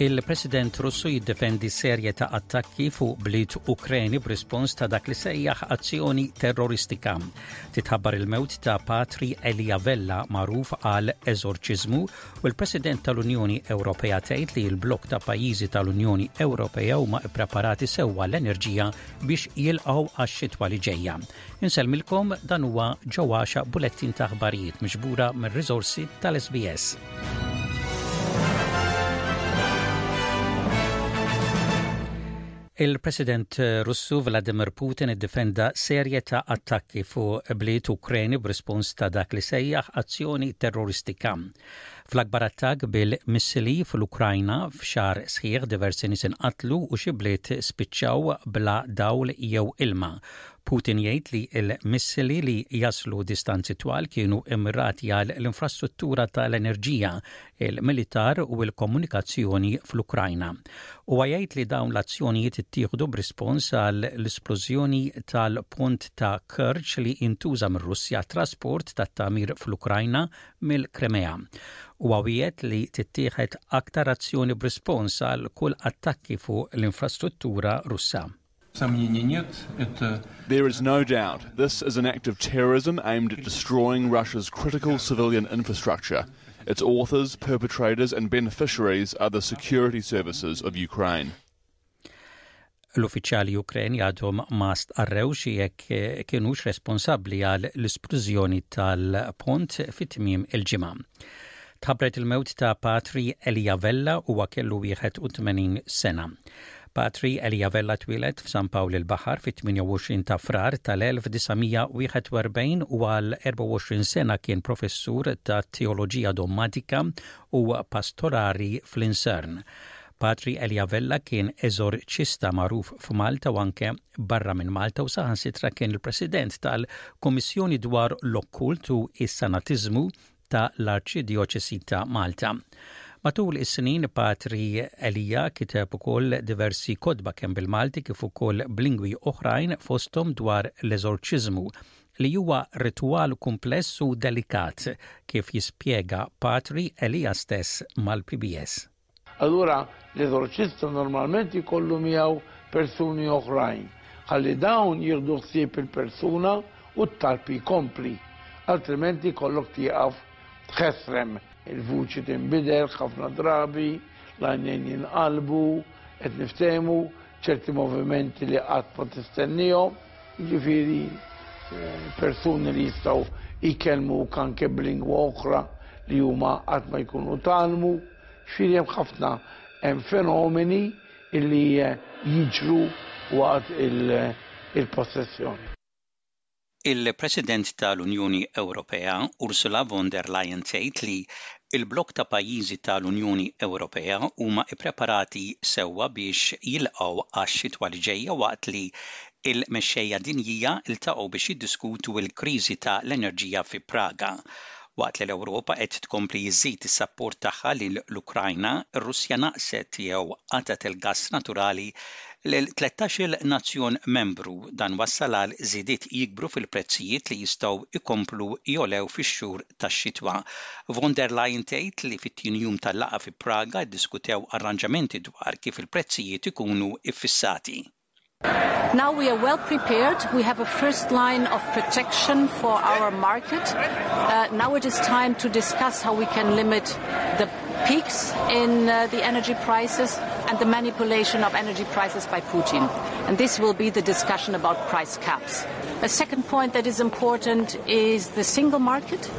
Il-President Russu jiddefendi serje ta' attakki fuq bliet Ukreni b'rispons ta' dak li sejjaħ azzjoni terroristika. Titħabbar il-mewt ta' Patri Elia Vella magħruf għal eżorċiżmu u l-President tal-Unjoni Ewropea tgħid li l-blokk ta' pajjiżi tal-Unjoni Ewropea huma ppreparati sewwa l-enerġija biex jilqgħu għax-xitwa li ġejja. Insellmilkom dan huwa ġewwaxa bulettin ta' aħbarijiet miġbura mir-riżorsi tal-SBS. Il-President Russu Vladimir Putin iddifenda serje ta' attakki fuq bliet Ukreni b'rispons ta' dak li sejjaħ azzjoni terroristika. Fl-akbar attakk bil-missili fl-Ukrajna f'xahar sħiħ diversi nies inqatlu u xi bliet spiċċaw bla dawl jew ilma. Putin jgħid li l-missili li jaslu distanzi twal kienu immirati għal l-infrastruttura tal-enerġija il-militar u l-komunikazzjoni fl-Ukrajna. Huwa jgħid li dawn l-azzjonijiet ittieħdu b'rispons għal l-isplużjoni tal-pont ta' Kerch li intuża mir-Russja trasport tat-tagħmir fl-Ukrajna mill-Krimea. Huwa wiegħed li tittieħed aktar azzjoni b'rispons għal kull attakki fuq l-infrastruttura Russa. There is no doubt this is an act of terrorism aimed at destroying Russia's critical civilian infrastructure. Its authors, perpetrators and beneficiaries are the security services of Ukraine. l-uffiċjali Ukren għadhom ma stqarrewx jekk eh, kienux responsabbli għal l-isplużjoni tal-pont fit-tmiem il-ġimgħa. Tħabbret il-mewt ta' Patri Elia Vella huwa kellu 81 sena. Patri Elia Vella twieled f'San Pawl il-Baħar fit-28 ta' Frar tal-1941 u għal 24 sena kien professur ta' Teoloġija Dogmatika u Pastorali fl-Insern. Patri Elia Vella kien eżorċista magħruf f'Malta u anke barra minn Malta u saħansitra kien il-President tal-Kummissjoni dwar l-Okkult u s-Sanatiżmu ta' l-Arċidjoċesi ta' Malta. Matul is-snin Patri Elia kiteb ukoll diversi kotba kemm bil-Malti kif ukoll b'lingwi oħrajn fosthom dwar l-eżorċiżmu li huwa ritwal kumpless u delikat kif jispjega Patri Elia stess mal-PBS. Allura l-eżorċista normalment ikollu miegħu persuni oħrajn ħalli dawn jieħdu ħsieb il-persuna u t-talb jkompli, altrimenti jkollok tieqaf tħessrem. Il-vuċi tinbidel ħafna drabi, l-għajnejn jinqalbu, qed niftehmu? ċerti movimenti li qatt ma tistennihom, jiġifieri eh, persuni li jistgħu jkellmu anke b'lingwa oħra li huma qatt ma jkunu talmu, xfieri hemm ħafna hemm fenomeni li eh, jiġru waqt eh, il-possessjoni. Il-President tal-Unjoni Ewropea, Ursula von der Leyen tgħid li l-blokk ta' pajjiżi tal-Unjoni Ewropea huma ppreparati sewwa biex jilqgħu għax-xitwa li ġejja waqt li l-mexxejja dinjija ltaqgħu biex jiddiskutu l-kriżi ta' l-enerġija fi Praga. Waqt li l-Ewropa qed tkompli żżid is-sapport tagħha lil l-Ukrajna, ir-Russja naqqset jew qatgħet il-gass naturali Lil tlettax-il nazzjon membru, dan wassal għal żidiet jikbru fil-prezzijiet li jistgħu jkomplu jogħlew fix-xhur tax-xitwa. Von der Leyen tgħid li fit-tieni jum tal-laqgħa fi Praga ddiskutew arranġamenti dwar kif il-prezzijiet ikunu ffissati. Now we are well prepared, we have a first line of protection for our market, now it is time to discuss how we can limit the Peaks in uh, the energy prices and the manipulation of energy prices by Putin. And this will be the discussion about price caps. A second point that is important is the single market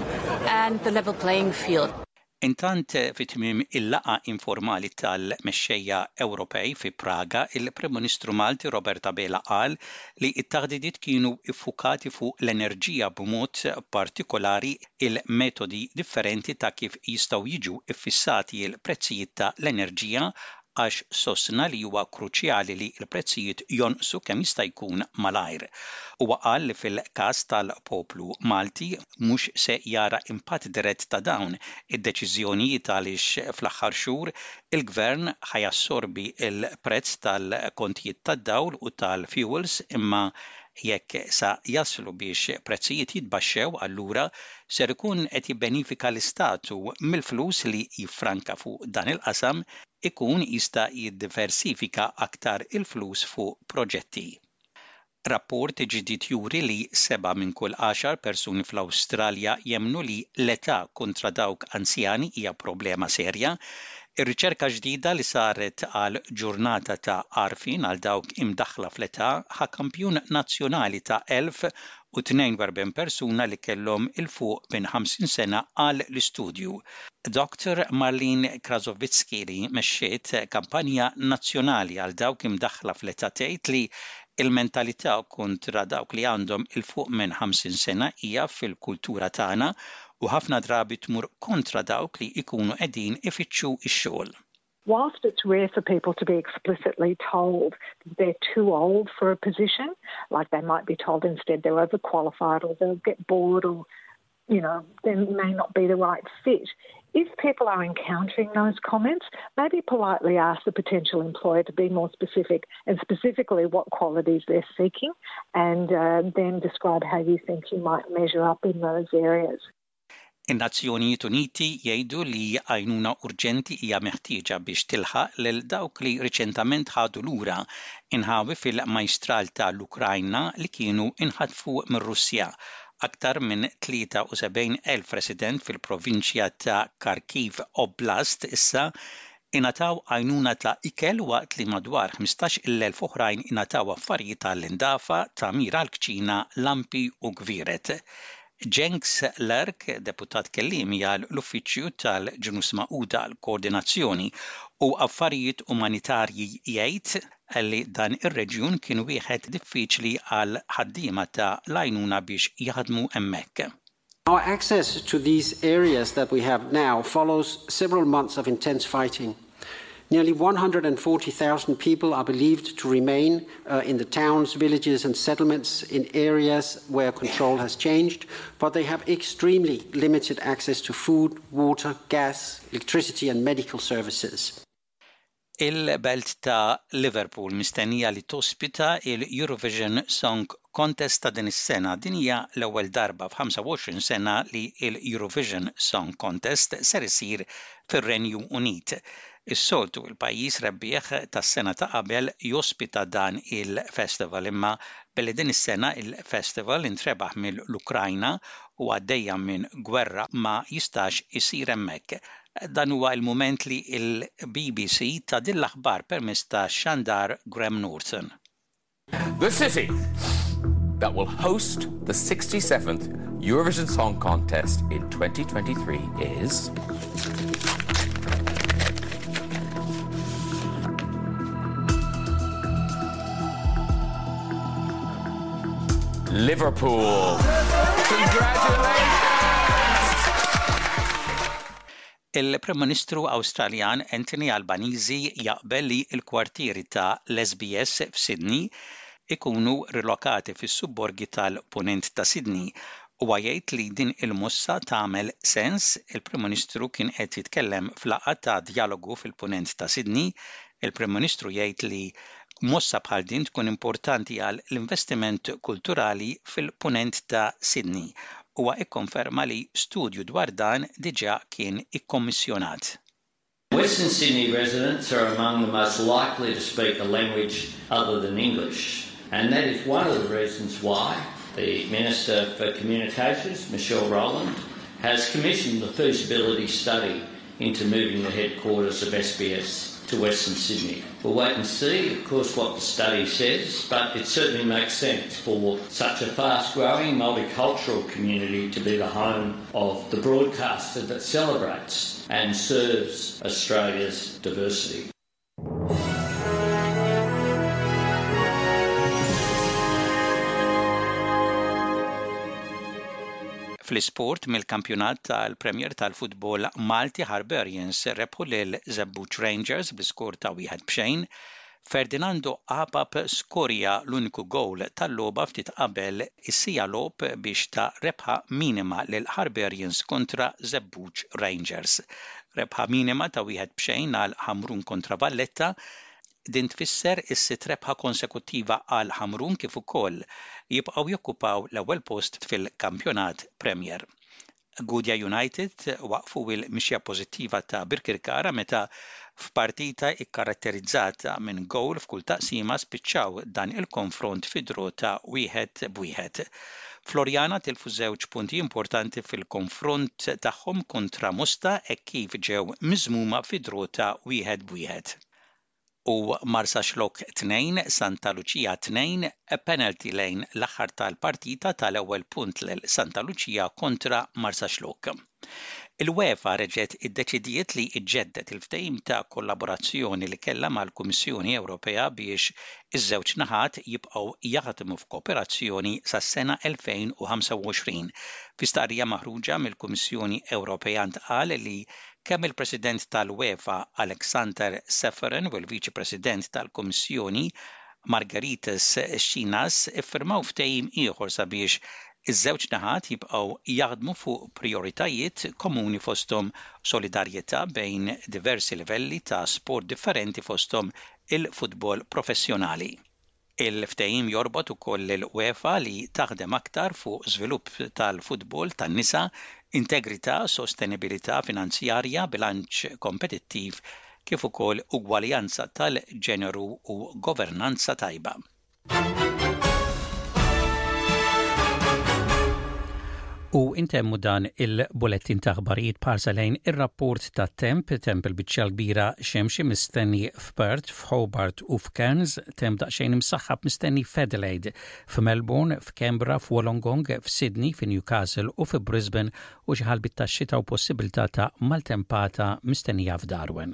and the level playing field. Intant eh, fit tmiem il-laqa informali tal-mexxejja Ewropej fi Praga, il-Prim Ministru Malti Robert Abela qal li t-taħdidiet kienu iffukati fuq l-enerġija b'mod partikolari il-metodi differenti ta' kif jistgħu jiġu ffissati l-prezzijiet ta' l-enerġija għax sostna li huwa kruċjali li l-prezzijiet jonqsu kemm jista' jkun malajr. Huwa qal li fil-każ tal-poplu Malti mhux se jara impatt dirett ta' dawn id-deċiżjonijiet għaliex fl-aħħar xhur il-Gvern ħa jassorbi l-prezz tal-kontijiet tad-dawl u tal-fuels imma Jekk sa jaslu biex prezzijiet jitbaxxew allura ser ikun qed jibbenifika l-Istat u mill-flus li jiffranka fuq dan il-qasam ikun jista' jiddiversifika aktar il-flus fuq proġetti. Rapport ġdid juri li seba' minn kull għaxar persuni fl-Awstralja jemmnu li l-età kontra dawk anzjani hija problema serja Ir-riċerka ġdida li saret għal Ġurnata ta' Għarfien għal dawk imdaħħla fl-età ħa kampjun nazzjonali ta' 1,042 persuna li kellhom 'il fuq minn 50 sena għall-istudju. Doctor Marlene Krasovitsky li mexxiet kampanja nazzjonali għal dawk imdaħħla fl-età tgħid li l-mentalità kontra dawk li għandhom 'il fuq minn 50 sena hija fil-kultura tagħna u ħafna drabi tmur kontra dawk li ikunu qegħdin ifittxu ix-xogħol. Whilst it's rare for people to be explicitly told they're too old for a position, like they might be told instead they're overqualified or they'll get bored or you know, they may not be the right fit. If people are encountering those comments, maybe politely ask the potential employer to be more specific and specifically what qualities they're seeking and uh, then describe how you think you might measure up in those areas. In-Nazzjonijiet Uniti jgħidu li għajnuna urġenti hija meħtieġa biex tilħaq lil dawk li riċentament ħadu lura inħawi fil-majstral ta' l-Ukrajna li kienu inħatfu mir-Russja. Aktar minn 73,000 resident fil-provinċja ta' Kharkiv Oblast issa Ingħataw għajnuna ta' ikel waqt li madwar ħmistax-il elf oħrajn ingħataw affarijiet għall-indafa, tagħmir għall-kċina, lampi u gvieret. Jens Lerck, Deputat Kelliemi għal l-Uffiċċju tal-Ġnus Magħquda għall-Koordinazzjoni u Affarijiet Umanitarji jgħid li dan ir-reġjun kien wieħed diffiċli għall-ħaddiema ta' l-għajnuna biex jaħdmu hemmhekk. Our access to these areas that we have now follows several months of intense fighting. Nearly 140,000 people are believed to remain uh, in the towns, villages, and settlements in areas where control has changed, but they have extremely limited access to food, water, gas, electricity, and medical services. Il-belt ta' Liverpool mistennija li tospita l-Eurovision Song Contest ta' din is-sena. Din hija l-ewwel darba f'25 sena li l-Eurovision Song Contest ser isir fir-Renju Unit. Is-soltu l-pajjiż rebbieħ tas-sena ta' qabel jospita dan il-festival imma billi din is-sena l-festival intrebaħ mill-Ukrajna u għaddejja minn gwerra ma jistax isir hemmhekk. Dan huwa l-mument li l-BBC ta din l-aħbar permezz ta' xandar Graham Norton. The city that will host the 67th Eurovision Song Contest in 2023 is Liverpool. Il-Prim Ministru Awstraljan Anthony Albanizi jaqbel li l-kwartieri ta' l-SBS f'Sydney ikunu rilokati fis-subborgi tal-Punent ta' Sydney. Huwa jgħid li din il-mossa tagħmel sens, il-Prim Ministru kien qed jitkellem f'laqgħa ta' djalogu fil-Punent ta' Sydney Il-Prim Ministru jgħid li mossa bħal din tkun importanti għal l-investiment kulturali fil-Punent ta' Sydney. Huwa ikkonferma li studju dwar dan diġà kien ikkommissjonat. Western Sydney residents are among the most likely to speak a language other than English and that is one of the reasons why the Minister for Communications, Michelle Rowland, has commissioned the feasibility study into moving the headquarters of SBS to Western Sydney. We'll wait and see, of course, what the study says, but it certainly makes sense for such a fast growing multicultural community to be the home of the broadcaster that celebrates and serves Australia's diversity. Fl-isport, mill-kampjonat tal-Premier tal-futbol Malti Harbarians rebħu lil Żebbuġ Rangers bi skor ta' wieħed b'xejn. Ferdinando Apap skorja l-uniku gowl tal-logħba ftit qabel is-siegħa logħob biex ta rebħa minima lil Harbarians kontra Żebbuġ Rangers. Rebħa minima ta' wieħed b'xejn għal Ħamrun kontra Valletta. Din tfisser is-sitt rebħa konsekuttiva għal Ħamrun kif ukoll jibqgħu jokkupaw l-ewwel post fil-kampjonat Premier. Gudja United waqqfu l-mixja pożittiva ta' Birkirkara meta f'partita kkaratterizzata minn gowl f'kull taqsima spiċċaw dan il-konfront fi draw ta' wieħed b'wieħed. Floriana tilfu żewġ punti importanti fil-konfront tagħhom kontra Mosta hekk kif ġew miżmuma fi draw ta' wieħed b'wieħed u Marsaxlokk tnejn, Santa Lucia tnejn, penalty lejn l-aħħar tal-partita ta l-ewwel punt lil Santa Lucia kontra Marsaxlokk. Il-UEFA reġgħet iddeċidiet li iġġedded il-ftehim ta' kollaborazzjoni li kellha mal-Kummissjoni Ewropea biex iż-żewġ naħat jibqgħu jaħdmu f'kooperazzjoni sas-sena 2025. Fi stqarrija maħruġa mill-Kummissjoni Ewropea ntqal li kemm il-President tal-UEFA Aleksander Ceferin u l-Viċi President tal-Kummissjoni Margaritis Schinas iffirmaw ftehim ieħor sabiex Iż-żewġ naħat jibqgħu jaħdmu fuq prijoritajiet komuni fosthom solidarjetà bejn diversi livelli ta' sport differenti fosthom il-futbol professjonali. Il-ftehim jorbot ukoll lill-UEFA li taħdem aktar fuq żvilupp tal-futbol tan-nisa, integrità, sostenibilità finanzjarja, bilanċ kompetittiv kif ukoll ugwaljanza tal-ġeneru u governanza tajba. U intemmu dan il-bulettin ta' ħbarijiet parsa lejn ir-rapport ta' temp, temp il-biċċa l-kbira xemxi mistenni f'Perth, f'Hobart u f'Cairns, temp daqsxejn imsaħħab mistenni f'Adelaide, f'Melbourne, f'Kembra, f'Wolongong, f'Sydney, fi Newcastle u fi Brisbane u xi ħalbit ta' xita u possibilità ta' maltempata mistennija f'Darwin.